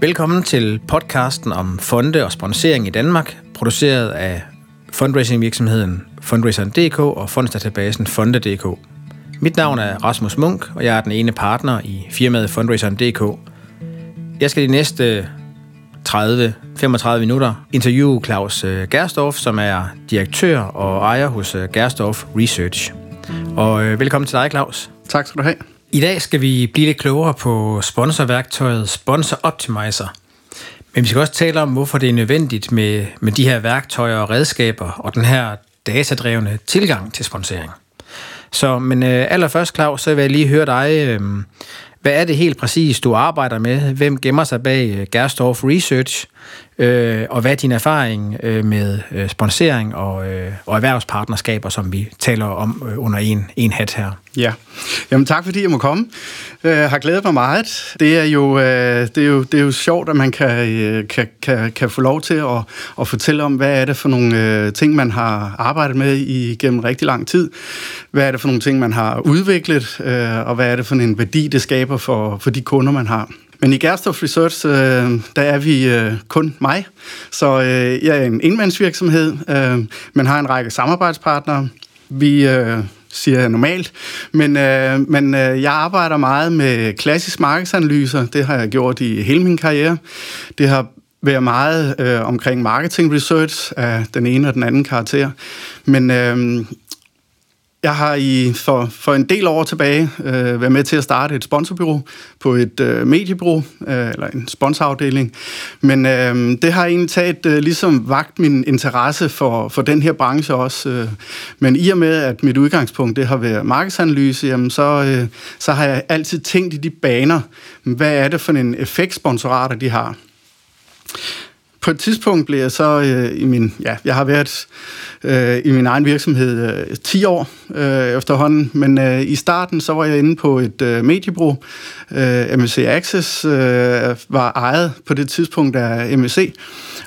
Velkommen til podcasten om fonde og sponsering i Danmark, produceret af fundraisingvirksomheden Fundraiseren.dk og fondsdatabasen Fonde.dk. Mit navn er Rasmus Munk, og jeg er den ene partner i firmaet Fundraiseren.dk. Jeg skal de næste 30-35 minutter interviewe Claus øh, Gerstorff, som er direktør og ejer hos øh, Gerstorff Research. Og øh, velkommen til dig, Claus. Tak skal du have. I dag skal vi blive lidt klogere på sponsorværktøjet Sponsor Optimizer. Men vi skal også tale om, hvorfor det er nødvendigt med, med de her værktøjer og redskaber og den her datadrevne tilgang til sponsorering. Så, men øh, allerførst, Claus, så vil jeg lige høre dig. Øh, hvad er det helt præcis, du arbejder med? Hvem gemmer sig bag øh, Gerstorff Research? Øh, og hvad er din erfaring øh, med øh, sponsering og, øh, og erhvervspartnerskaber, som vi taler om øh, under en, en hat her? Ja, jamen tak fordi jeg må komme. Jeg øh, har glædet mig meget. Det er jo, øh, det er jo, det er jo sjovt, at man kan, øh, kan, kan, kan få lov til at, at fortælle om, hvad er det for nogle øh, ting, man har arbejdet med i gennem rigtig lang tid. Hvad er det for nogle ting, man har udviklet, øh, og hvad er det for en værdi, det skaber for, for de kunder, man har. Men i Gerstof Research, øh, der er vi øh, kun mig. Så øh, jeg er en enmandsvirksomhed, øh, men har en række samarbejdspartnere. Vi øh, siger jeg normalt, men, øh, men øh, jeg arbejder meget med klassisk markedsanalyser. Det har jeg gjort i hele min karriere. Det har været meget øh, omkring marketing research af den ene og den anden karakter. Men øh, jeg har i for, for en del år tilbage øh, været med til at starte et sponsorbyrå på et øh, mediebureau, øh, eller en sponsorafdeling. Men øh, det har egentlig taget øh, ligesom vagt min interesse for, for den her branche også. Øh. Men i og med, at mit udgangspunkt det har været markedsanalyse, jamen så, øh, så har jeg altid tænkt i de baner, hvad er det for en effekt sponsorater de har på et tidspunkt blev jeg så øh, i min, ja, jeg har været øh, i min egen virksomhed øh, 10 år øh, efterhånden, men øh, i starten så var jeg inde på et øh, mediebro. Øh, MSC Access øh, var ejet på det tidspunkt af MSC,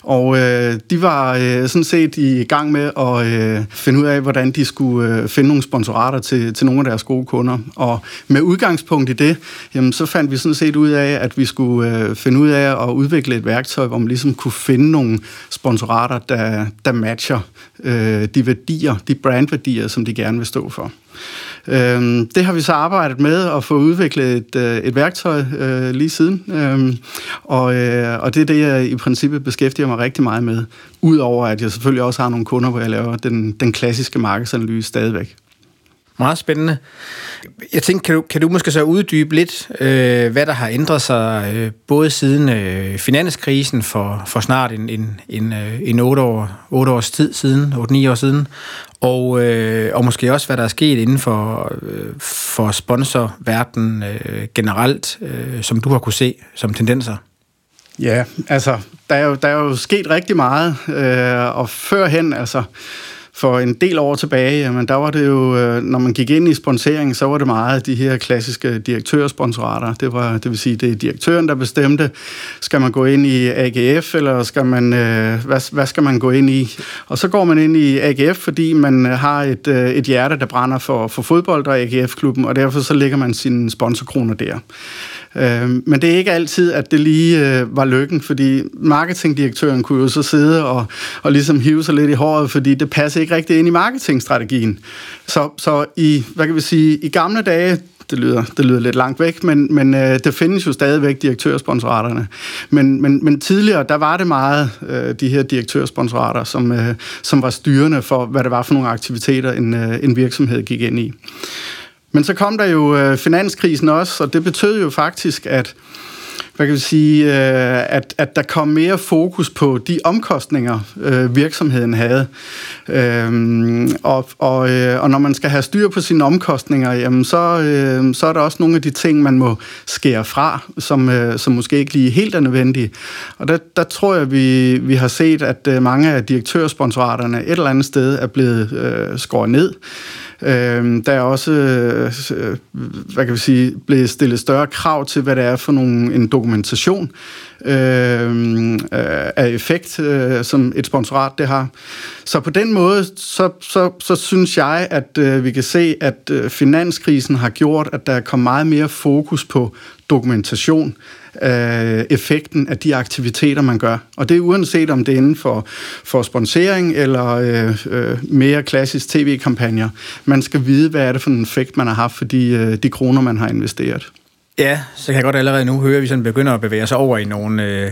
og øh, de var øh, sådan set i gang med at øh, finde ud af, hvordan de skulle øh, finde nogle sponsorater til, til nogle af deres gode kunder. Og med udgangspunkt i det, jamen, så fandt vi sådan set ud af, at vi skulle øh, finde ud af at udvikle et værktøj, hvor man ligesom kunne finde nogle sponsorater, der, der matcher øh, Øh, de værdier, de brandværdier, som de gerne vil stå for. Øh, det har vi så arbejdet med at få udviklet et, øh, et værktøj øh, lige siden, øh, og, øh, og det er det, jeg i princippet beskæftiger mig rigtig meget med, udover at jeg selvfølgelig også har nogle kunder, hvor jeg laver den, den klassiske markedsanalyse stadigvæk. Meget spændende. Jeg tænker, kan du, kan du måske så uddybe lidt, øh, hvad der har ændret sig, øh, både siden øh, finanskrisen for, for snart en, en, en, øh, en 8, år, 8 års tid siden, 8-9 år siden, og, øh, og måske også, hvad der er sket inden for, øh, for sponsorverdenen øh, generelt, øh, som du har kunne se som tendenser? Ja, altså, der er jo, der er jo sket rigtig meget, øh, og førhen, altså, for en del år tilbage, jamen, der var det jo, øh, når man gik ind i sponsering, så var det meget de her klassiske direktørsponsorater. Det var, det vil sige, det er direktøren, der bestemte, skal man gå ind i AGF, eller skal man, øh, hvad, hvad skal man gå ind i? Og så går man ind i AGF, fordi man har et, øh, et hjerte, der brænder for, for fodbold og AGF-klubben, og derfor så lægger man sine sponsorkroner der. Øh, men det er ikke altid, at det lige øh, var lykken, fordi marketingdirektøren kunne jo så sidde og, og ligesom hive sig lidt i håret, fordi det passer ikke rigtig ind i marketingstrategien. Så, så i, hvad kan vi sige, i gamle dage, det lyder, det lyder lidt langt væk, men, men øh, det findes jo stadigvæk direktørsponsoraterne. Men, men, men tidligere, der var det meget øh, de her direktørsponsorater, som, øh, som var styrende for, hvad det var for nogle aktiviteter, en, øh, en virksomhed gik ind i. Men så kom der jo øh, finanskrisen også, og det betød jo faktisk, at hvad kan vi sige, øh, at, at der kom mere fokus på de omkostninger, øh, virksomheden havde. Øhm, og, og, øh, og når man skal have styr på sine omkostninger, jamen så, øh, så er der også nogle af de ting, man må skære fra, som, øh, som måske ikke lige helt er nødvendige. Og der, der tror jeg, vi, vi har set, at øh, mange af direktørsponsoraterne et eller andet sted er blevet øh, skåret ned. Øh, der er også, øh, hvad kan vi sige, blevet stillet større krav til, hvad det er for nogle, en dokumentation øhm, øh, af effekt, øh, som et sponsorat det har. Så på den måde, så, så, så synes jeg, at øh, vi kan se, at øh, finanskrisen har gjort, at der er kommet meget mere fokus på dokumentation øh, effekten af de aktiviteter, man gør. Og det er uanset om det er inden for, for sponsering eller øh, øh, mere klassisk tv-kampagner. Man skal vide, hvad er det for en effekt, man har haft for de, øh, de kroner, man har investeret. Ja, så kan jeg godt allerede nu høre, at vi sådan begynder at bevæge os over i nogle, øh,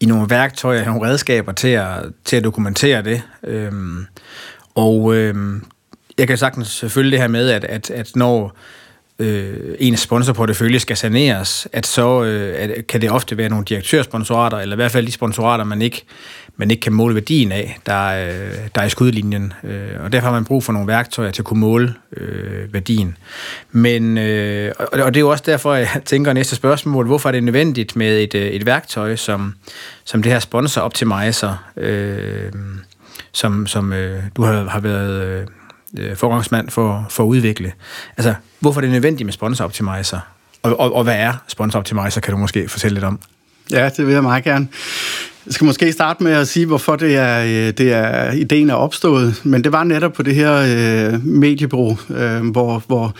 i nogle værktøjer, nogle redskaber til at, til at dokumentere det. Øhm, og øhm, jeg kan sagtens selvfølgelig det her med, at, at, at når øh, ens sponsorportefølje skal saneres, at så øh, at, kan det ofte være nogle direktørsponsorater, eller i hvert fald de sponsorater, man ikke, man ikke kan måle værdien af, der, øh, der er i skudlinjen. Øh, og derfor har man brug for nogle værktøjer til at kunne måle øh, værdien. Men, øh, og, og det er jo også derfor, jeg tænker næste spørgsmål, hvorfor er det nødvendigt med et, øh, et værktøj, som, som det her sponsor optimizer, øh, som, som øh, du har, har været... Øh, Øh, forgangsmand for, for at udvikle. Altså, hvorfor er det nødvendigt med sponsor optimizer? Og, og, og hvad er sponsor optimizer, kan du måske fortælle lidt om? Ja, det vil jeg meget gerne. Jeg skal måske starte med at sige, hvorfor det er, øh, det er ideen er opstået, men det var netop på det her øh, mediebureau, øh, hvor, hvor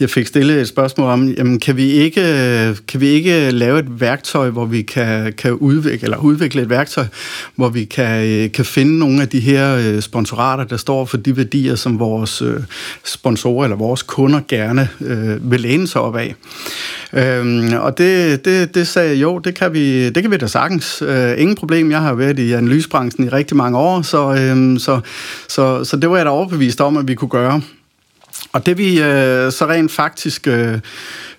jeg fik stillet et spørgsmål om, jamen, kan, vi ikke, øh, kan vi ikke lave et værktøj, hvor vi kan, kan udvikle, eller udvikle et værktøj, hvor vi kan, øh, kan finde nogle af de her sponsorater, der står for de værdier, som vores øh, sponsorer eller vores kunder gerne øh, vil læne sig op af. Øh, og det, det, det sagde jeg, jo, det kan vi, det kan vi da sagtens. Øh, ingen problem problem. Jeg har været i analysebranchen i rigtig mange år, så, øhm, så, så, så det var jeg da overbevist om, at vi kunne gøre. Og det vi øh, så rent faktisk øh,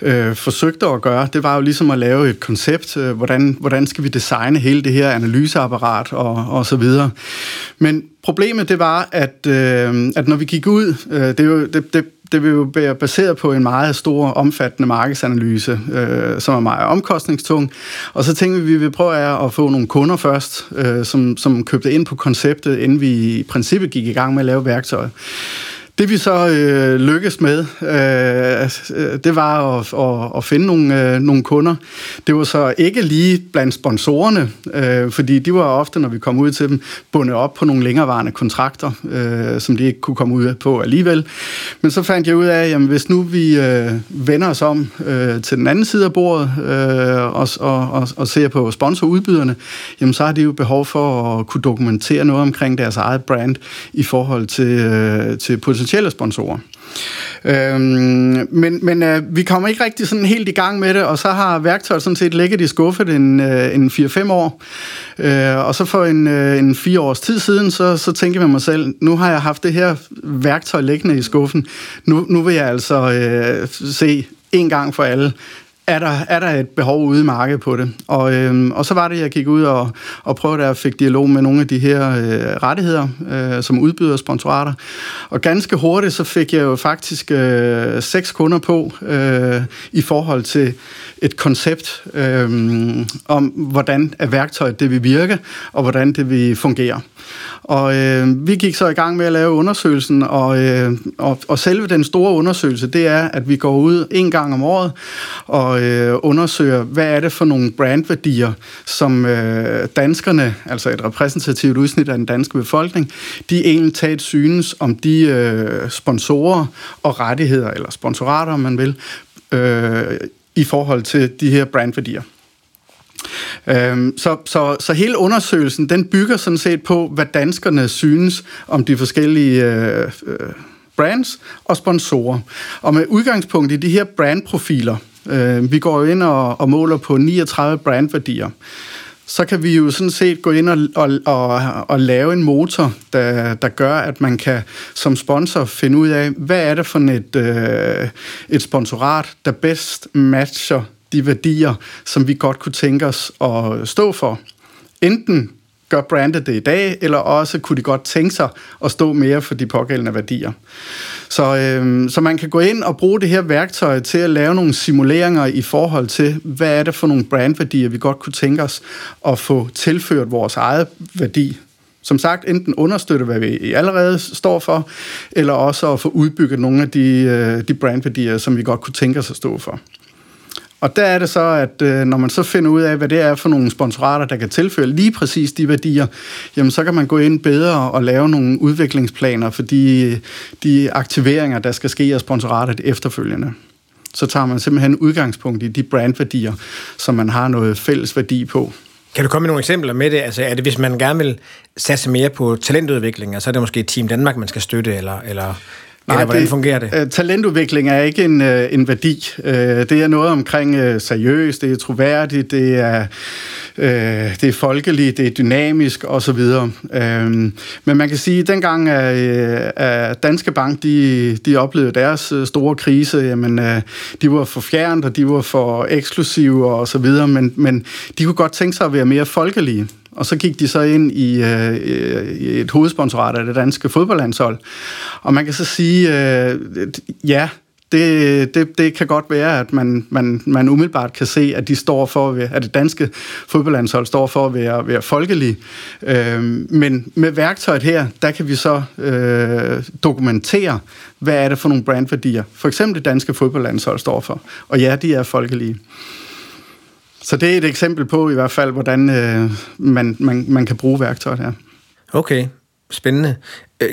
øh, forsøgte at gøre, det var jo ligesom at lave et koncept, øh, hvordan, hvordan skal vi designe hele det her analyseapparat og, og så videre. Men problemet det var, at, øh, at når vi gik ud, øh, det, er jo, det, det, det vil jo være baseret på en meget stor, omfattende markedsanalyse, øh, som er meget omkostningstung. Og så tænkte vi, at vi vil prøve at få nogle kunder først, øh, som, som købte ind på konceptet, inden vi i princippet gik i gang med at lave værktøjet. Det vi så øh, lykkes med, øh, øh, det var at, at, at finde nogle, øh, nogle kunder. Det var så ikke lige blandt sponsorerne, øh, fordi de var ofte, når vi kom ud til dem, bundet op på nogle længerevarende kontrakter, øh, som de ikke kunne komme ud på alligevel. Men så fandt jeg ud af, at hvis nu vi øh, vender os om øh, til den anden side af bordet øh, og, og, og, og ser på sponsorudbyderne, jamen så har de jo behov for at kunne dokumentere noget omkring deres eget brand i forhold til, øh, til potentiale potentielle sponsorer. Øhm, men men øh, vi kommer ikke rigtig sådan helt i gang med det, og så har værktøjet sådan set ligget i skuffet en, øh, en 4-5 år. Øh, og så for en, øh, en 4 års tid siden, så, så tænkte jeg mig selv, nu har jeg haft det her værktøj liggende i skuffen. Nu, nu vil jeg altså øh, se en gang for alle, er der, er der et behov ude i markedet på det. Og, øhm, og så var det, jeg gik ud og, og prøvede at fik dialog med nogle af de her øh, rettigheder, øh, som udbyder sponsorater. Og ganske hurtigt, så fik jeg jo faktisk øh, seks kunder på øh, i forhold til et koncept øh, om, hvordan er værktøjet det vil virke, og hvordan det vil fungere. Og øh, vi gik så i gang med at lave undersøgelsen, og, øh, og, og selve den store undersøgelse, det er, at vi går ud en gang om året og øh, undersøger, hvad er det for nogle brandværdier, som øh, danskerne, altså et repræsentativt udsnit af den danske befolkning, de egentlig taget synes om de øh, sponsorer og rettigheder, eller sponsorater, om man vil, øh, i forhold til de her brandværdier. Øhm, så, så, så hele undersøgelsen, den bygger sådan set på, hvad danskerne synes om de forskellige øh, øh, brands og sponsorer. Og med udgangspunkt i de her brandprofiler, øh, vi går jo ind og, og måler på 39 brandværdier, så kan vi jo sådan set gå ind og, og, og, og lave en motor, der, der gør, at man kan som sponsor finde ud af, hvad er det for et, øh, et sponsorat, der bedst matcher de værdier, som vi godt kunne tænke os at stå for. Enten gør brandet det i dag, eller også kunne de godt tænke sig at stå mere for de pågældende værdier. Så, øh, så man kan gå ind og bruge det her værktøj til at lave nogle simuleringer i forhold til, hvad er det for nogle brandværdier, vi godt kunne tænke os at få tilført vores eget værdi. Som sagt, enten understøtte, hvad vi allerede står for, eller også at få udbygget nogle af de, øh, de brandværdier, som vi godt kunne tænke os at stå for. Og der er det så, at øh, når man så finder ud af, hvad det er for nogle sponsorater, der kan tilføre lige præcis de værdier, jamen så kan man gå ind bedre og lave nogle udviklingsplaner for de, de aktiveringer, der skal ske af sponsoratet efterfølgende. Så tager man simpelthen udgangspunkt i de brandværdier, som man har noget fælles værdi på. Kan du komme med nogle eksempler med det? Altså er det, hvis man gerne vil satse mere på talentudvikling, så altså er det måske Team Danmark, man skal støtte, eller, eller Nej, Eller hvordan det, fungerer det? Uh, talentudvikling er ikke en, uh, en værdi. Uh, det er noget omkring uh, seriøst, det er troværdigt, det er, uh, det er folkeligt, det er dynamisk osv. Uh, men man kan sige, at dengang at Danske Bank de, de oplevede deres store krise, jamen, uh, de var for fjernt, og de var for eksklusive og så videre, men, men de kunne godt tænke sig at være mere folkelige og så gik de så ind i, øh, i et hovedsponsorat af det danske fodboldlandshold. Og man kan så sige, øh, ja, det, det, det kan godt være, at man, man, man umiddelbart kan se, at de står for, at det danske fodboldlandshold står for at være, være folkelige. Øh, men med værktøjet her, der kan vi så øh, dokumentere, hvad er det for nogle brandværdier, for eksempel det danske fodboldlandshold står for. Og ja, de er folkelige. Så det er et eksempel på i hvert fald, hvordan øh, man, man, man kan bruge værktøjet her. Okay, spændende. Øh,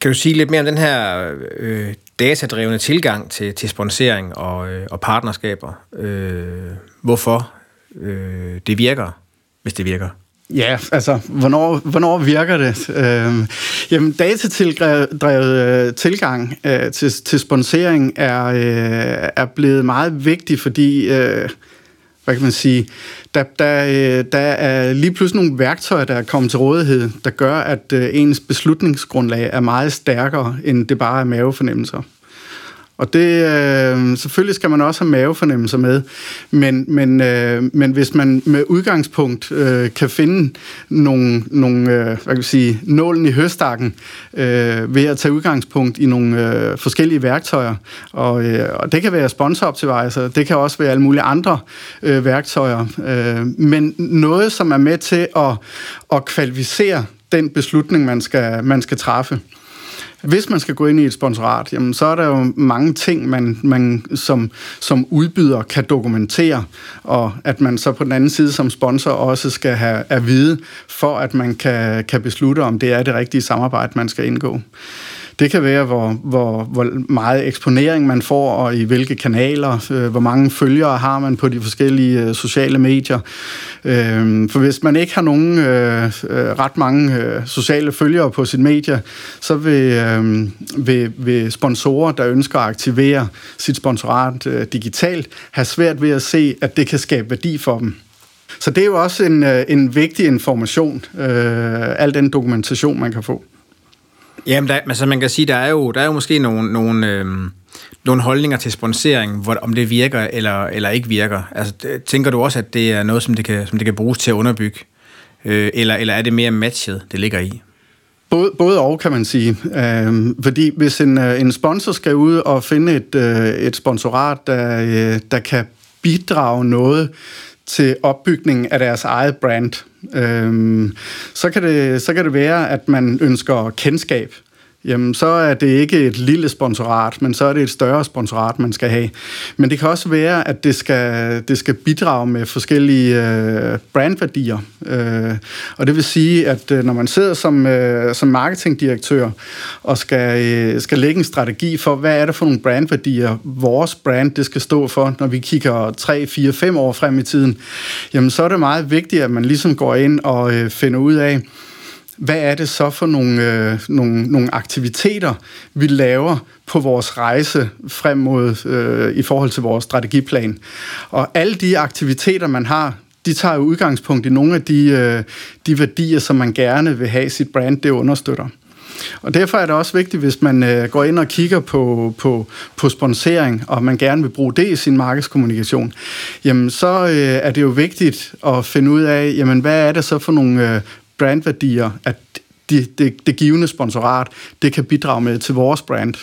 kan du sige lidt mere om den her øh, datadrevne tilgang til, til sponsering og, øh, og partnerskaber? Øh, hvorfor øh, det virker, hvis det virker? Ja, altså, hvornår, hvornår virker det? Øh, jamen, datatildrevet øh, tilgang øh, til, til sponsering er, øh, er blevet meget vigtig, fordi... Øh, hvad kan man sige, der, der, øh, der er lige pludselig nogle værktøjer, der er kommet til rådighed, der gør, at øh, ens beslutningsgrundlag er meget stærkere, end det bare er mavefornemmelser. Og det, øh, selvfølgelig skal man også have mavefornemmelser med, men, men, øh, men hvis man med udgangspunkt øh, kan finde nogle, nogle øh, hvad kan jeg sige, nålen i høstakken øh, ved at tage udgangspunkt i nogle øh, forskellige værktøjer, og, øh, og det kan være sponsoroptivizer, det kan også være alle mulige andre øh, værktøjer, øh, men noget, som er med til at, at kvalificere den beslutning, man skal, man skal træffe. Hvis man skal gå ind i et sponsorat, jamen, så er der jo mange ting, man, man som, som udbyder kan dokumentere, og at man så på den anden side som sponsor også skal have at vide, for at man kan, kan beslutte, om det er det rigtige samarbejde, man skal indgå. Det kan være, hvor, hvor, hvor meget eksponering man får, og i hvilke kanaler, øh, hvor mange følgere har man på de forskellige øh, sociale medier. Øh, for hvis man ikke har nogen øh, øh, ret mange øh, sociale følgere på sit medie, så vil, øh, vil, vil sponsorer, der ønsker at aktivere sit sponsorat øh, digitalt, have svært ved at se, at det kan skabe værdi for dem. Så det er jo også en, øh, en vigtig information, øh, al den dokumentation, man kan få. Jamen, der, altså man kan sige, der er jo, der er jo måske nogle, nogle, øh, nogle holdninger til sponsering, hvor, om det virker eller, eller ikke virker. Altså, tænker du også, at det er noget, som det kan, som det kan bruges til at underbygge? Øh, eller, eller er det mere matchet, det ligger i? Både, både og, kan man sige. Øh, fordi hvis en, øh, en sponsor skal ud og finde et, øh, et sponsorat, der, øh, der kan bidrage noget til opbygningen af deres eget brand, øhm, så, kan det, så kan det være, at man ønsker kendskab jamen så er det ikke et lille sponsorat, men så er det et større sponsorat, man skal have. Men det kan også være, at det skal, det skal bidrage med forskellige øh, brandværdier. Øh, og det vil sige, at øh, når man sidder som, øh, som marketingdirektør og skal, øh, skal lægge en strategi for, hvad er det for nogle brandværdier, vores brand det skal stå for, når vi kigger 3, 4, 5 år frem i tiden, jamen så er det meget vigtigt, at man ligesom går ind og øh, finder ud af, hvad er det så for nogle, øh, nogle, nogle aktiviteter, vi laver på vores rejse frem mod øh, i forhold til vores strategiplan. Og alle de aktiviteter, man har, de tager jo udgangspunkt i nogle af de, øh, de værdier, som man gerne vil have sit brand, det understøtter. Og derfor er det også vigtigt, hvis man øh, går ind og kigger på, på, på sponsering, og man gerne vil bruge det i sin markedskommunikation, jamen så øh, er det jo vigtigt at finde ud af, jamen hvad er det så for nogle øh, brandværdier, at det, det, det givende sponsorat, det kan bidrage med til vores brand.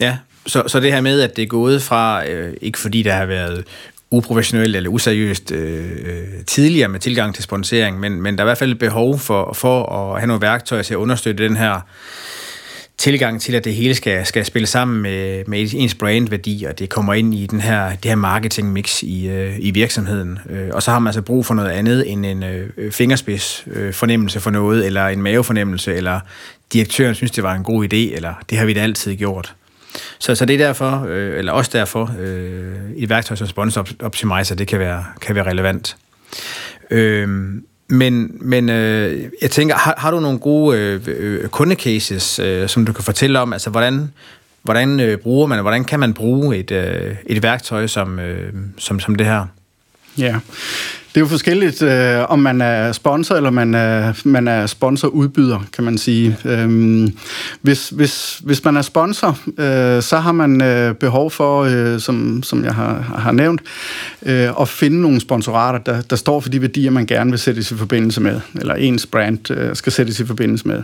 Ja, så, så det her med, at det er gået fra, øh, ikke fordi der har været uprofessionelt eller useriøst øh, øh tidligere med tilgang til sponsering, men, men der er i hvert fald et behov for, for at have nogle værktøjer til at understøtte den her tilgang til, at det hele skal, skal spille sammen med, med ens brandværdi, og det kommer ind i den her, det her marketingmix i, øh, i virksomheden. Øh, og så har man altså brug for noget andet end en øh, fingerspids øh, fornemmelse for noget, eller en mavefornemmelse, eller direktøren synes, det var en god idé, eller det har vi da altid gjort. Så, så det er derfor, øh, eller også derfor, øh, et værktøj som Sponsor Optimizer, det kan være, kan være relevant. Øh, men, men øh, jeg tænker, har, har du nogle gode øh, øh, kundecases, øh, som du kan fortælle om? Altså, hvordan, hvordan øh, bruger man, hvordan kan man bruge et, øh, et værktøj som, øh, som, som det her? Ja, det er jo forskelligt, øh, om man er sponsor eller man er, man er sponsorudbyder, kan man sige. Øhm, hvis, hvis, hvis man er sponsor, øh, så har man øh, behov for, øh, som, som jeg har, har nævnt, øh, at finde nogle sponsorater, der, der står for de værdier, man gerne vil sættes i forbindelse med, eller ens brand øh, skal sættes i forbindelse med.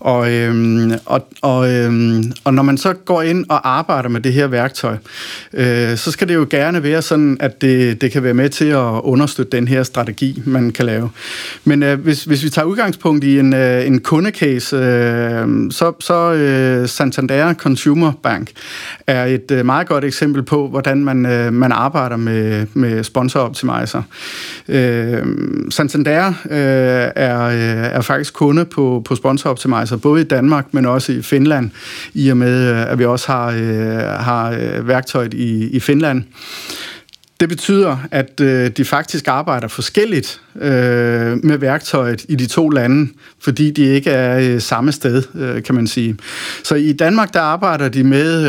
Og, øh, og, og, øh, og når man så går ind og arbejder med det her værktøj, øh, så skal det jo gerne være sådan, at det, det kan være med til at understøtte den her strategi, man kan lave. Men øh, hvis, hvis vi tager udgangspunkt i en, øh, en kundecase, øh, så, så øh, Santander Consumer Bank er et øh, meget godt eksempel på, hvordan man, øh, man arbejder med, med sponsor optimizer. Øh, Santander øh, er, øh, er faktisk kunde på, på sponsor optimizer, både i Danmark, men også i Finland, i og med, øh, at vi også har, øh, har øh, værktøjet i, i Finland. Det betyder, at øh, de faktisk arbejder forskelligt øh, med værktøjet i de to lande, fordi de ikke er øh, samme sted, øh, kan man sige. Så i Danmark, der arbejder de med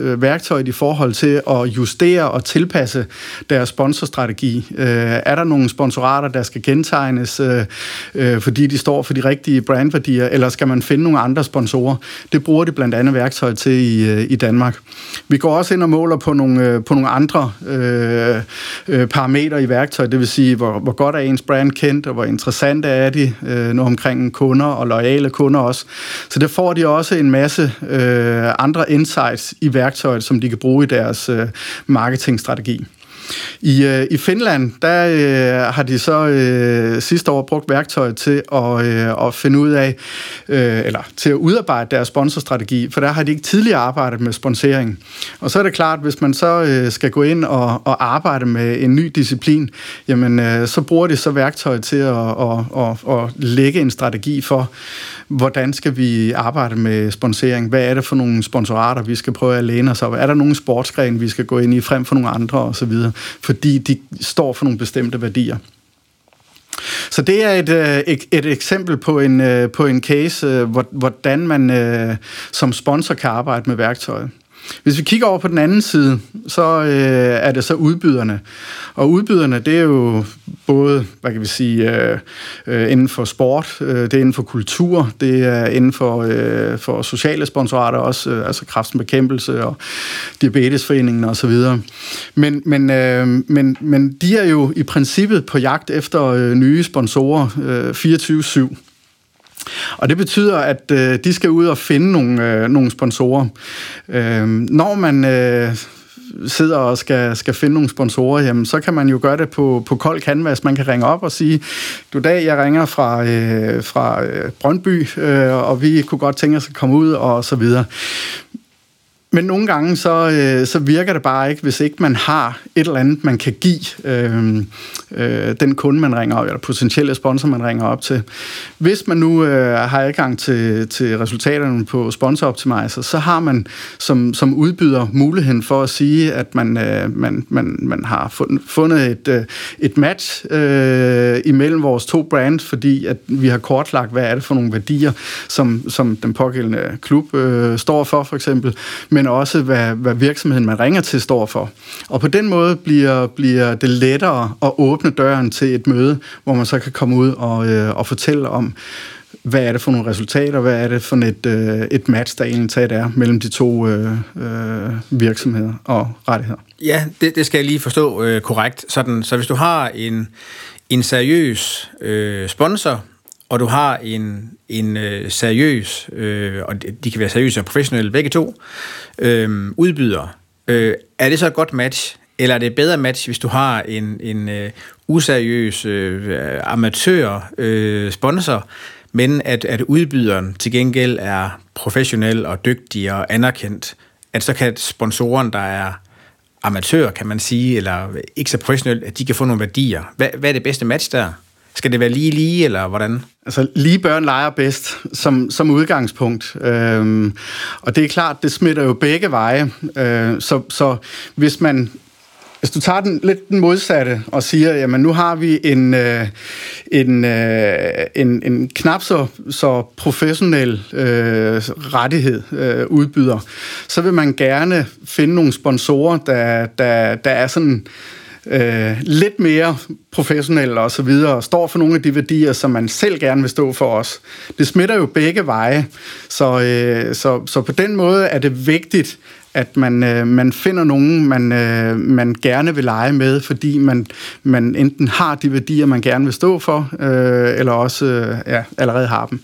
øh, værktøjet i forhold til at justere og tilpasse deres sponsorstrategi. Øh, er der nogle sponsorater, der skal gentegnes, øh, øh, fordi de står for de rigtige brandværdier, eller skal man finde nogle andre sponsorer? Det bruger de blandt andet værktøj til i, øh, i Danmark. Vi går også ind og måler på nogle, øh, på nogle andre øh, øh, parametre i værktøjet, det vil sige, hvor, hvor godt er ens brand kendt, og hvor interessante er de øh, nu omkring kunder og loyale kunder også. Så der får de også en masse øh, andre insights i værktøjet, som de kan bruge i deres øh, marketingstrategi. I, øh, I Finland, der øh, har de så øh, sidste år brugt værktøjet til at, øh, at finde ud af, øh, eller til at udarbejde deres sponsorstrategi, for der har de ikke tidligere arbejdet med sponsering. Og så er det klart, hvis man så øh, skal gå ind og, og arbejde med en ny disciplin, jamen øh, så bruger de så værktøjet til at, at, at, at lægge en strategi for, hvordan skal vi arbejde med sponsering? Hvad er det for nogle sponsorater, vi skal prøve at læne os op? Er der nogle sportsgrene, vi skal gå ind i frem for nogle andre osv.? Fordi de står for nogle bestemte værdier. Så det er et, øh, et, eksempel på en, øh, på en case, øh, hvordan man som sponsor kan arbejde med værktøjet. Hvis vi kigger over på den anden side, så øh, er det så udbyderne. Og udbyderne, det er jo både, hvad kan vi sige, øh, øh, inden for sport, øh, det er inden for kultur, det er inden for, øh, for sociale sponsorater også, øh, altså kræftbekæmpelse og diabetesforeningen osv. Men, men, øh, men, men de er jo i princippet på jagt efter øh, nye sponsorer øh, 24-7. Og det betyder, at øh, de skal ud og finde nogle, øh, nogle sponsorer. Øh, når man øh, sidder og skal, skal finde nogle sponsorer, jamen, så kan man jo gøre det på, på kold canvas. Man kan ringe op og sige, du dag, jeg ringer fra, øh, fra øh, Brøndby, øh, og vi kunne godt tænke os at komme ud, og så videre. Men nogle gange, så, øh, så virker det bare ikke, hvis ikke man har et eller andet, man kan give øh, øh, den kunde, man ringer op, eller potentielle sponsor, man ringer op til. Hvis man nu øh, har adgang til, til resultaterne på Sponsor Optimizer, så har man som, som udbyder muligheden for at sige, at man, øh, man, man, man har fundet et, øh, et match øh, imellem vores to brands, fordi at vi har kortlagt, hvad er det for nogle værdier, som, som den pågældende klub øh, står for, for eksempel men også hvad, hvad virksomheden, man ringer til, står for. Og på den måde bliver, bliver det lettere at åbne døren til et møde, hvor man så kan komme ud og, øh, og fortælle om, hvad er det for nogle resultater, hvad er det for et, øh, et match, der egentlig taget er mellem de to øh, øh, virksomheder og rettigheder. Ja, det, det skal jeg lige forstå øh, korrekt. Sådan, så hvis du har en, en seriøs øh, sponsor, og du har en, en øh, seriøs, øh, og de kan være seriøse og professionelle begge to, øh, udbyder, øh, er det så et godt match, eller er det et bedre match, hvis du har en, en øh, useriøs øh, amatør øh, sponsor, men at, at udbyderen til gengæld er professionel og dygtig og anerkendt, at så kan sponsoren, der er amatør, kan man sige, eller ikke så professionel, at de kan få nogle værdier. Hvad, hvad er det bedste match der? Skal det være lige lige, eller hvordan? Altså, lige børn leger bedst som, som udgangspunkt. Øhm, og det er klart, det smitter jo begge veje. Øh, så, så hvis man hvis du tager den lidt den modsatte og siger, jamen nu har vi en, øh, en, øh, en, en knap så, så professionel øh, rettighed øh, udbyder, så vil man gerne finde nogle sponsorer, der, der, der er sådan øh, lidt mere professionelle og så videre, og står for nogle af de værdier, som man selv gerne vil stå for os. Det smitter jo begge veje, så, øh, så, så på den måde er det vigtigt, at man, øh, man finder nogen, man, øh, man gerne vil lege med, fordi man, man enten har de værdier, man gerne vil stå for, øh, eller også øh, ja, allerede har dem.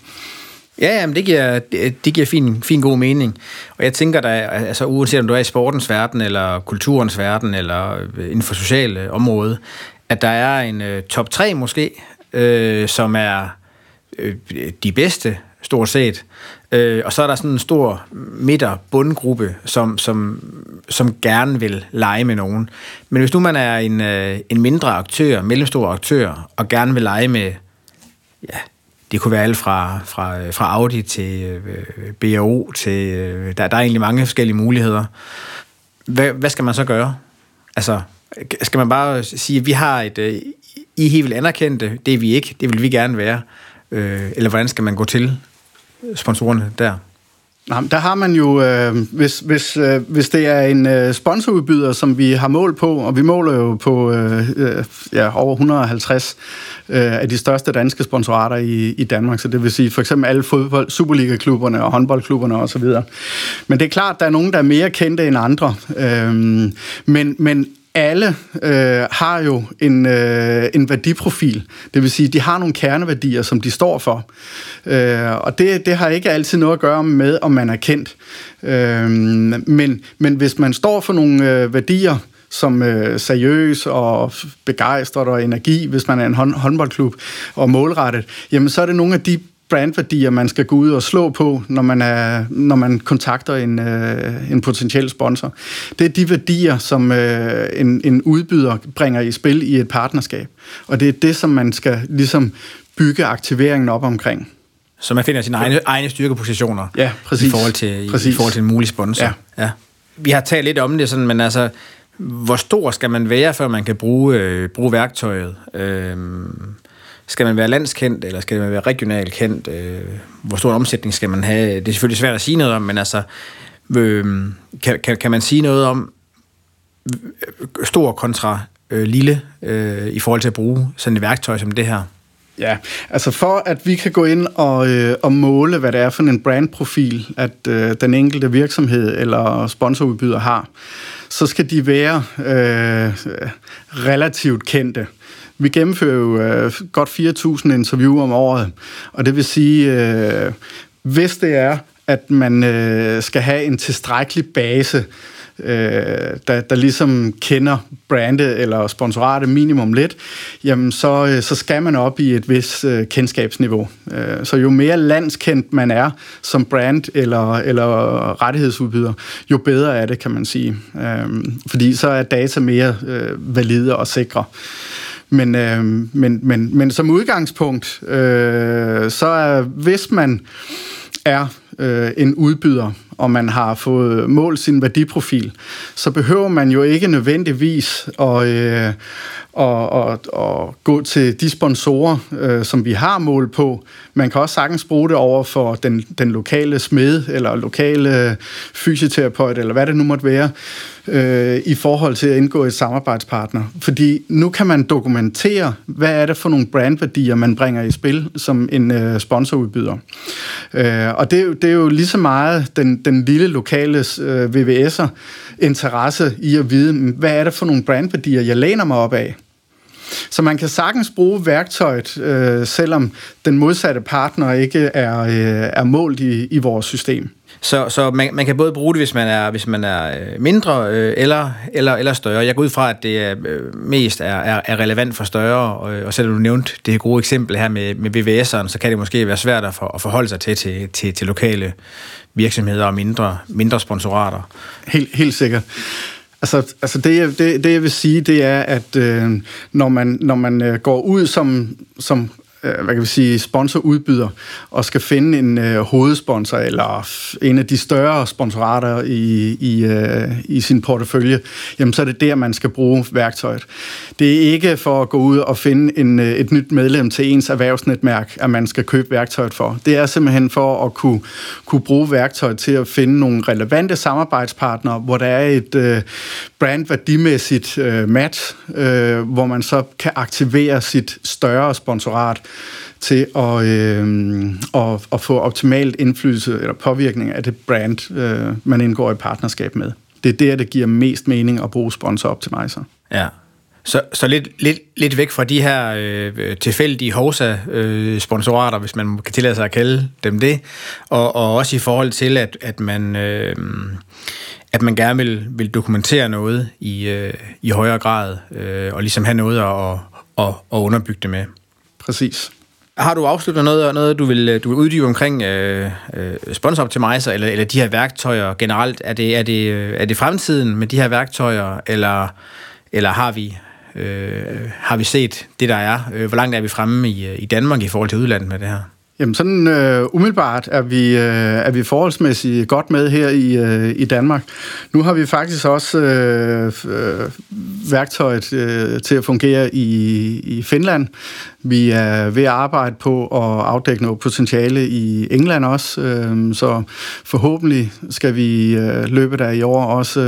Ja, jamen, det giver, det, det giver fin, fin god mening. Og jeg tænker da, altså uanset om du er i sportens verden, eller kulturens verden, eller øh, inden for sociale område, at der er en uh, top 3 måske, øh, som er øh, de bedste, stort set. Øh, og så er der sådan en stor midter bundgruppe, som, som, som gerne vil lege med nogen. Men hvis nu man er en, øh, en mindre aktør, mellemstor aktør, og gerne vil lege med ja, det kunne være alt fra, fra, fra Audi til øh, BAO til... Øh, der, der er egentlig mange forskellige muligheder. Hvad, hvad skal man så gøre? Altså, skal man bare sige, at vi har et... Øh, I helt vil anerkendte, det er vi ikke, det vil vi gerne være. Øh, eller hvordan skal man gå til sponsorerne der? Jamen, der har man jo, øh, hvis, hvis, øh, hvis det er en øh, sponsorudbyder, som vi har mål på, og vi måler jo på øh, øh ja, over 150 øh, af de største danske sponsorater i, i Danmark, så det vil sige for eksempel alle fodbold, Superliga-klubberne og håndboldklubberne osv. Men det er klart, der er nogen, der er mere kendte end andre. Øh, men, men alle øh, har jo en, øh, en værdiprofil. Det vil sige, de har nogle kerneværdier, som de står for. Øh, og det, det har ikke altid noget at gøre med, om man er kendt. Øh, men, men hvis man står for nogle øh, værdier, som øh, seriøs og begejstret og energi, hvis man er en hånd, håndboldklub og målrettet, jamen så er det nogle af de brandværdier, man skal gå ud og slå på, når man, er, når man kontakter en, øh, en potentiel sponsor. Det er de værdier, som øh, en, en udbyder bringer i spil i et partnerskab. Og det er det, som man skal ligesom bygge aktiveringen op omkring. Så man finder sine egne, egne styrkepositioner ja, præcis. i forhold til, præcis. i, forhold til en mulig sponsor. Ja. Ja. Vi har talt lidt om det, sådan, men altså, hvor stor skal man være, før man kan bruge, øh, bruge værktøjet? Øh, skal man være landskendt, eller skal man være regionalt kendt? Øh, hvor stor en omsætning skal man have? Det er selvfølgelig svært at sige noget om, men altså, øh, kan, kan, kan man sige noget om øh, stor kontra øh, lille øh, i forhold til at bruge sådan et værktøj som det her? Ja, altså for at vi kan gå ind og, øh, og måle, hvad det er for en brandprofil, at øh, den enkelte virksomhed eller sponsorudbyder har, så skal de være øh, relativt kendte. Vi gennemfører jo øh, godt 4.000 interview om året, og det vil sige, øh, hvis det er, at man øh, skal have en tilstrækkelig base, øh, der, der ligesom kender brandet eller sponsoratet minimum lidt, jamen så, øh, så skal man op i et vis øh, kendskabsniveau. Øh, så jo mere landskendt man er som brand eller, eller rettighedsudbyder, jo bedre er det, kan man sige. Øh, fordi så er data mere øh, valide og sikre. Men, øh, men, men, men som udgangspunkt, øh, så er, hvis man er øh, en udbyder, og man har fået målt sin værdiprofil, så behøver man jo ikke nødvendigvis at, øh, og, og, og gå til de sponsorer, øh, som vi har mål på. Man kan også sagtens bruge det over for den, den lokale smed, eller lokale fysioterapeut, eller hvad det nu måtte være, øh, i forhold til at indgå et samarbejdspartner. Fordi nu kan man dokumentere, hvad er det for nogle brandværdier, man bringer i spil som en øh, sponsorudbyder. Øh, og det, er jo, det er jo lige så meget den, den lille lokale øh, VVS'er interesse i at vide, hvad er det for nogle brandværdier, jeg læner mig op af. Så man kan sagtens bruge værktøjet, øh, selvom den modsatte partner ikke er, øh, er målt i, i vores system. Så, så man, man kan både bruge det, hvis man er, hvis man er øh, mindre øh, eller, eller, eller større. Jeg går ud fra, at det er, øh, mest er, er, er relevant for større, og, og selvom du nævnte det gode eksempel her med, med VVS'eren, så kan det måske være svært at, for, at forholde sig til, til, til, til lokale virksomheder og mindre, mindre sponsorater. Helt, helt sikkert. Altså, altså det, det, det, jeg vil sige, det er, at øh, når man, når man øh, går ud som, som Øh, hvad kan vi sige, sponsorudbyder og skal finde en øh, hovedsponsor eller en af de større sponsorater i, i, øh, i sin portefølje, jamen så er det der, man skal bruge værktøjet. Det er ikke for at gå ud og finde en, øh, et nyt medlem til ens erhvervsnetværk, at man skal købe værktøjet for. Det er simpelthen for at kunne, kunne bruge værktøjet til at finde nogle relevante samarbejdspartnere, hvor der er et øh, brandværdimæssigt øh, match, øh, hvor man så kan aktivere sit større sponsorat til at, øh, at, at få optimalt indflydelse eller påvirkning af det brand, øh, man indgår i partnerskab med. Det er der, det giver mest mening at bruge Sponsor Optimizer. Ja, så, så lidt, lidt, lidt væk fra de her øh, tilfældige HOSA-sponsorater, øh, hvis man kan tillade sig at kalde dem det, og, og også i forhold til, at, at man... Øh, at man gerne vil, vil dokumentere noget i, øh, i højere grad, øh, og ligesom have noget at, at, at underbygge det med. Præcis. Har du afsluttet noget, noget du, vil, du vil uddybe omkring øh, øh, sponsor eller, eller de her værktøjer generelt? Er det, er, det, øh, er det fremtiden med de her værktøjer, eller, eller har vi øh, har vi set det, der er? Øh, hvor langt er vi fremme i, øh, i Danmark i forhold til udlandet med det her? Jamen sådan øh, umiddelbart er vi, øh, er vi forholdsmæssigt godt med her i, øh, i Danmark. Nu har vi faktisk også øh, øh, værktøjet øh, til at fungere i, i Finland. Vi er ved at arbejde på at afdække noget potentiale i England også, øh, så forhåbentlig skal vi øh, løbet af i år også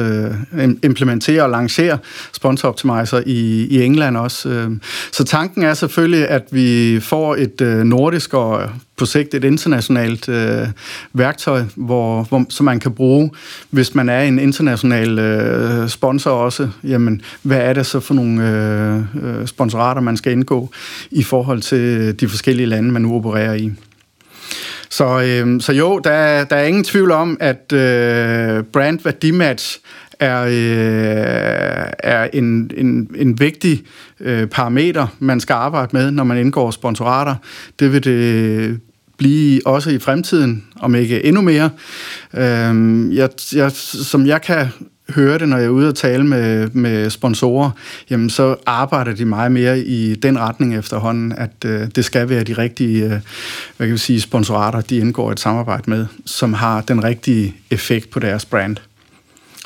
øh, implementere og lancere Sponsor Optimizer i, i England også. Øh. Så tanken er selvfølgelig, at vi får et øh, nordisk og på sigt et internationalt øh, værktøj, hvor, hvor, som man kan bruge, hvis man er en international øh, sponsor også. Jamen, hvad er det så for nogle øh, øh, sponsorater, man skal indgå i forhold til de forskellige lande, man nu opererer i? Så, øh, så jo, der, der er ingen tvivl om, at øh, brand værdimatch er, øh, er en, en, en vigtig øh, parameter, man skal arbejde med, når man indgår sponsorater. Det vil det blive også i fremtiden, om ikke endnu mere. Øh, jeg, jeg, som jeg kan høre det, når jeg er ude og tale med, med sponsorer, jamen så arbejder de meget mere i den retning efterhånden, at øh, det skal være de rigtige øh, hvad kan vi sige, sponsorater, de indgår et samarbejde med, som har den rigtige effekt på deres brand.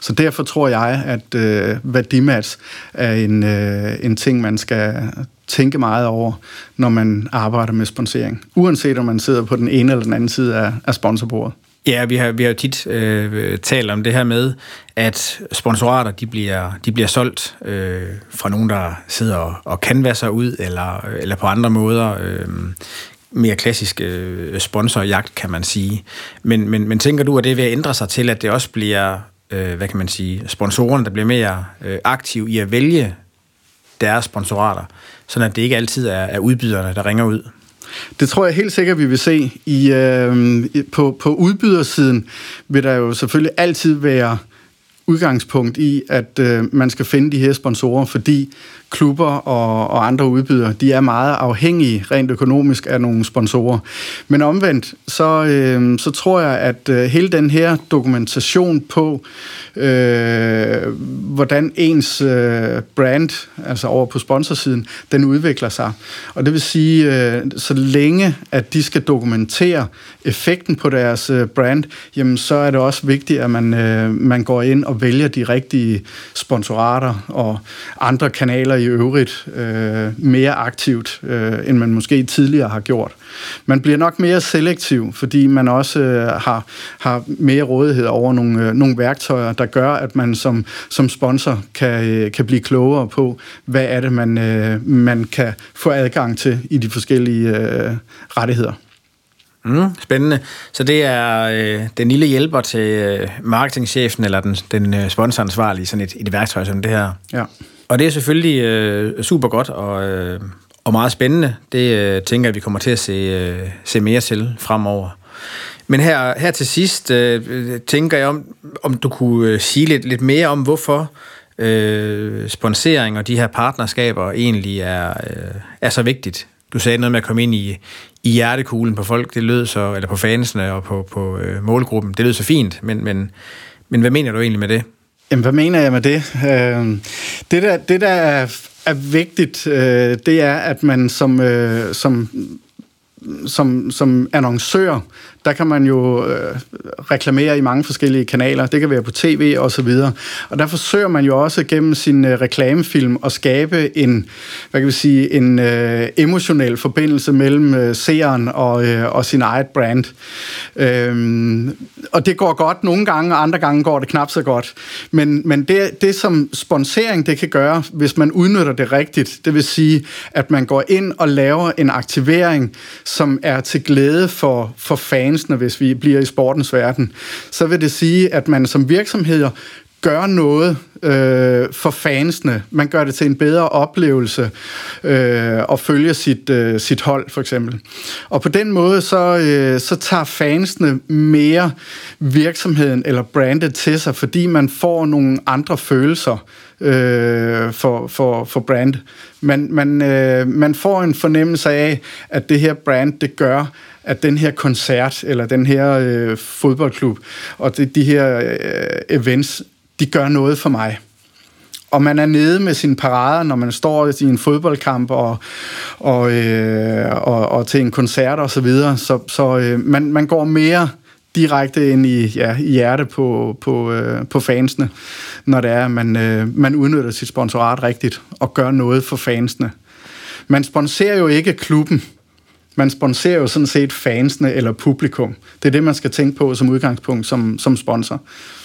Så derfor tror jeg, at øh, værdimats er en, øh, en ting, man skal tænke meget over, når man arbejder med sponsering. Uanset om man sidder på den ene eller den anden side af, af sponsorbordet. Ja, vi har, vi har jo tit øh, talt om det her med, at sponsorater de bliver, de bliver solgt øh, fra nogen, der sidder og, og sig ud, eller, eller på andre måder øh, mere klassisk øh, sponsorjagt, kan man sige. Men, men, men tænker du, at det vil ændre sig til, at det også bliver øh, hvad kan man sige, sponsorerne, der bliver mere øh, aktive i at vælge deres sponsorater, sådan at det ikke altid er, er udbyderne, der ringer ud? Det tror jeg helt sikkert, vi vil se. I, øh, på, på udbydersiden vil der jo selvfølgelig altid være udgangspunkt i, at øh, man skal finde de her sponsorer, fordi klubber og, og andre udbydere, de er meget afhængige rent økonomisk af nogle sponsorer. Men omvendt, så, øh, så tror jeg, at øh, hele den her dokumentation på, øh, hvordan ens øh, brand, altså over på sponsorsiden, den udvikler sig. Og det vil sige, øh, så længe at de skal dokumentere effekten på deres øh, brand, jamen så er det også vigtigt, at man, øh, man går ind og vælger de rigtige sponsorater og andre kanaler i øvrigt øh, mere aktivt, øh, end man måske tidligere har gjort. Man bliver nok mere selektiv, fordi man også øh, har, har mere rådighed over nogle, øh, nogle værktøjer, der gør, at man som, som sponsor kan, øh, kan blive klogere på, hvad er det, man, øh, man kan få adgang til i de forskellige øh, rettigheder. Mm, spændende. Så det er øh, den lille hjælper til øh, marketingchefen eller den, den øh, sponsoransvarlige, sådan et, et værktøj som det her. Ja. Og det er selvfølgelig øh, super godt og, øh, og meget spændende. Det øh, tænker jeg, vi kommer til at se, øh, se mere til fremover. Men her, her til sidst øh, tænker jeg, om, om du kunne øh, sige lidt, lidt mere om, hvorfor øh, sponsering og de her partnerskaber egentlig er, øh, er så vigtigt. Du sagde noget med at komme ind i, i hjertekuglen på folk, det lød så, eller på fansene og på, på øh, målgruppen, det lød så fint, men, men, men hvad mener du egentlig med det? Jamen, hvad mener jeg med det? Øh, det, der, det, der er, er vigtigt, øh, det er, at man som, øh, som som, som annoncør, der kan man jo øh, reklamere i mange forskellige kanaler. Det kan være på tv og så videre. Og der forsøger man jo også gennem sin øh, reklamefilm at skabe en, hvad kan vi sige, en øh, emotionel forbindelse mellem øh, seeren og, øh, og sin eget brand. Øhm, og det går godt nogle gange, og andre gange går det knap så godt. Men, men det, det, som sponsering det kan gøre, hvis man udnytter det rigtigt, det vil sige, at man går ind og laver en aktivering, som er til glæde for, for fansene, hvis vi bliver i sportens verden, så vil det sige, at man som virksomheder gør noget øh, for fansene. Man gør det til en bedre oplevelse øh, at følge sit, øh, sit hold, for eksempel. Og på den måde, så, øh, så tager fansene mere virksomheden eller brandet til sig, fordi man får nogle andre følelser øh, for, for, for brand. Man, man, øh, man får en fornemmelse af, at det her brand, det gør, at den her koncert, eller den her øh, fodboldklub, og de, de her øh, events, de gør noget for mig. Og man er nede med sine parader, når man står i en fodboldkamp og, og, øh, og, og til en koncert og så videre. Så, så øh, man, man går mere direkte ind i, ja, i hjertet på, på, øh, på fansene, når det er, at man, øh, man udnytter sit sponsorat rigtigt og gør noget for fansene. Man sponserer jo ikke klubben. Man sponsorerer jo sådan set fansene eller publikum. Det er det, man skal tænke på som udgangspunkt som, som sponsor.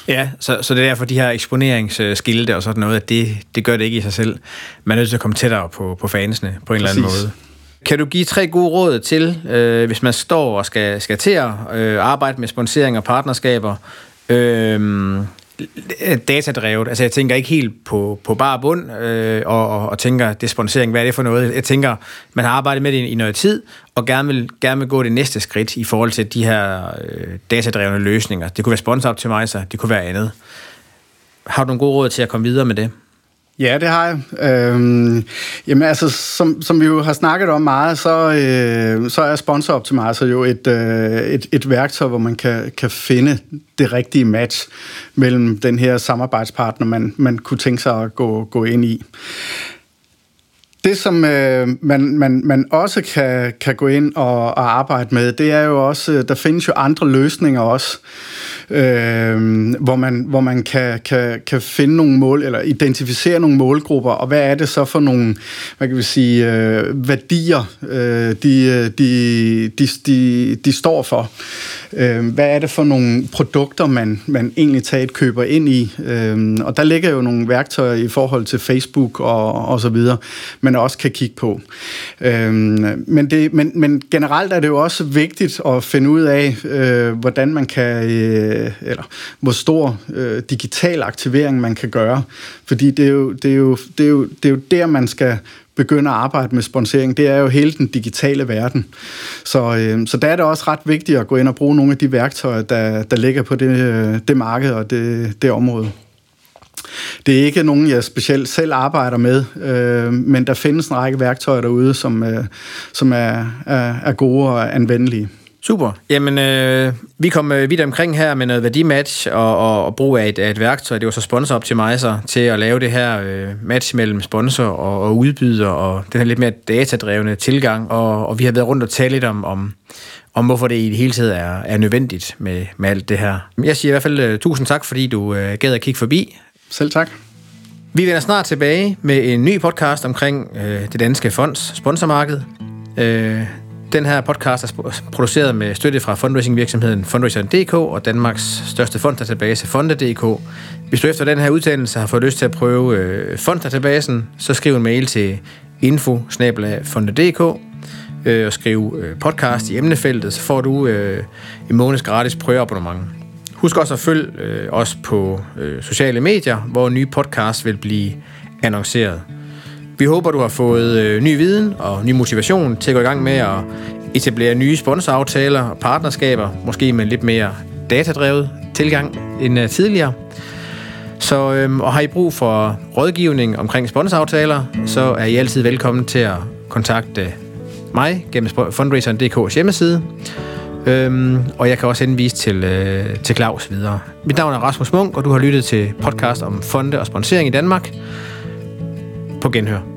Ja, så, så det er derfor de her eksponeringsskilte og sådan noget, at det, det gør det ikke i sig selv. Man er nødt til at komme tættere på, på fansene på en Præcis. eller anden måde. Kan du give tre gode råd til, øh, hvis man står og skal, skal til at øh, arbejde med sponsering og partnerskaber, øh, Øh, datadrevet. Altså jeg tænker ikke helt på, på bare bund øh, og, og, og tænker, det sponsering, hvad er det for noget? Jeg tænker, man har arbejdet med det i, i noget tid, og gerne vil, gerne vil gå det næste skridt i forhold til de her øh, datadrevne løsninger. Det kunne være sponsor-optimizer, det kunne være andet. Har du nogle gode råd til at komme videre med det? Ja, det har jeg. Øhm, jamen altså, som, som vi jo har snakket om meget, så, øh, så er Sponsor Optimizer jo et, øh, et, et værktøj, hvor man kan, kan finde det rigtige match mellem den her samarbejdspartner, man, man kunne tænke sig at gå, gå ind i. Det, som øh, man, man, man også kan, kan gå ind og, og arbejde med, det er jo også, øh, der findes jo andre løsninger også øh, øh, hvor man, hvor man kan, kan, kan finde nogle mål, eller identificere nogle målgrupper, og hvad er det så for nogle, hvad kan vi sige, øh, værdier, øh, de, øh, de, de, de, de står for. Øh, hvad er det for nogle produkter, man, man egentlig taget køber ind i? Øh, og der ligger jo nogle værktøjer i forhold til Facebook og, og så videre, man også kan kigge på. Øh, men, det, men, men generelt er det jo også vigtigt at finde ud af, øh, hvordan man kan øh, øh, eller hvor stor øh, digital aktivering man kan gøre. Fordi det er, jo, det, er jo, det, er jo, det er jo der, man skal begynde at arbejde med sponsering. Det er jo hele den digitale verden. Så, øh, så der er det også ret vigtigt at gå ind og bruge nogle af de værktøjer, der, der ligger på det, øh, det marked og det, det område. Det er ikke nogen, jeg specielt selv arbejder med, øh, men der findes en række værktøjer derude, som, øh, som er, er, er gode og anvendelige. Super. Jamen, øh, vi kom øh, vidt omkring her med noget værdimatch og, og, og brug af et, af et værktøj. Det var så Sponsor Optimizer til at lave det her øh, match mellem sponsor og, og udbyder og den her lidt mere datadrevne tilgang. Og, og vi har været rundt og tale lidt om, om, om hvorfor det i det hele taget er, er nødvendigt med, med alt det her. Jeg siger i hvert fald uh, tusind tak, fordi du uh, gad at kigge forbi. Selv tak. Vi vender snart tilbage med en ny podcast omkring uh, det danske fonds sponsormarked. Uh, den her podcast er produceret med støtte fra fundraising-virksomheden Fundraiser.dk og Danmarks største fonddatabase Fonda.dk. Hvis du efter den her udtalelse har fået lyst til at prøve øh, fonddatabasen, så skriv en mail til info øh, og skriv øh, podcast i emnefeltet, så får du øh, en måneds gratis prøveabonnement. Husk også at følge øh, os på øh, sociale medier, hvor nye podcasts vil blive annonceret. Vi håber, du har fået øh, ny viden og ny motivation til at gå i gang med at etablere nye sponsoraftaler og partnerskaber, måske med lidt mere datadrevet tilgang end øh, tidligere. Så øhm, og har I brug for rådgivning omkring sponsoraftaler, så er I altid velkommen til at kontakte mig gennem fundraiseren.dk's hjemmeside. Øhm, og jeg kan også henvise til, øh, til Claus videre. Mit navn er Rasmus Munk, og du har lyttet til podcast om fonde og sponsering i Danmark. På genhør.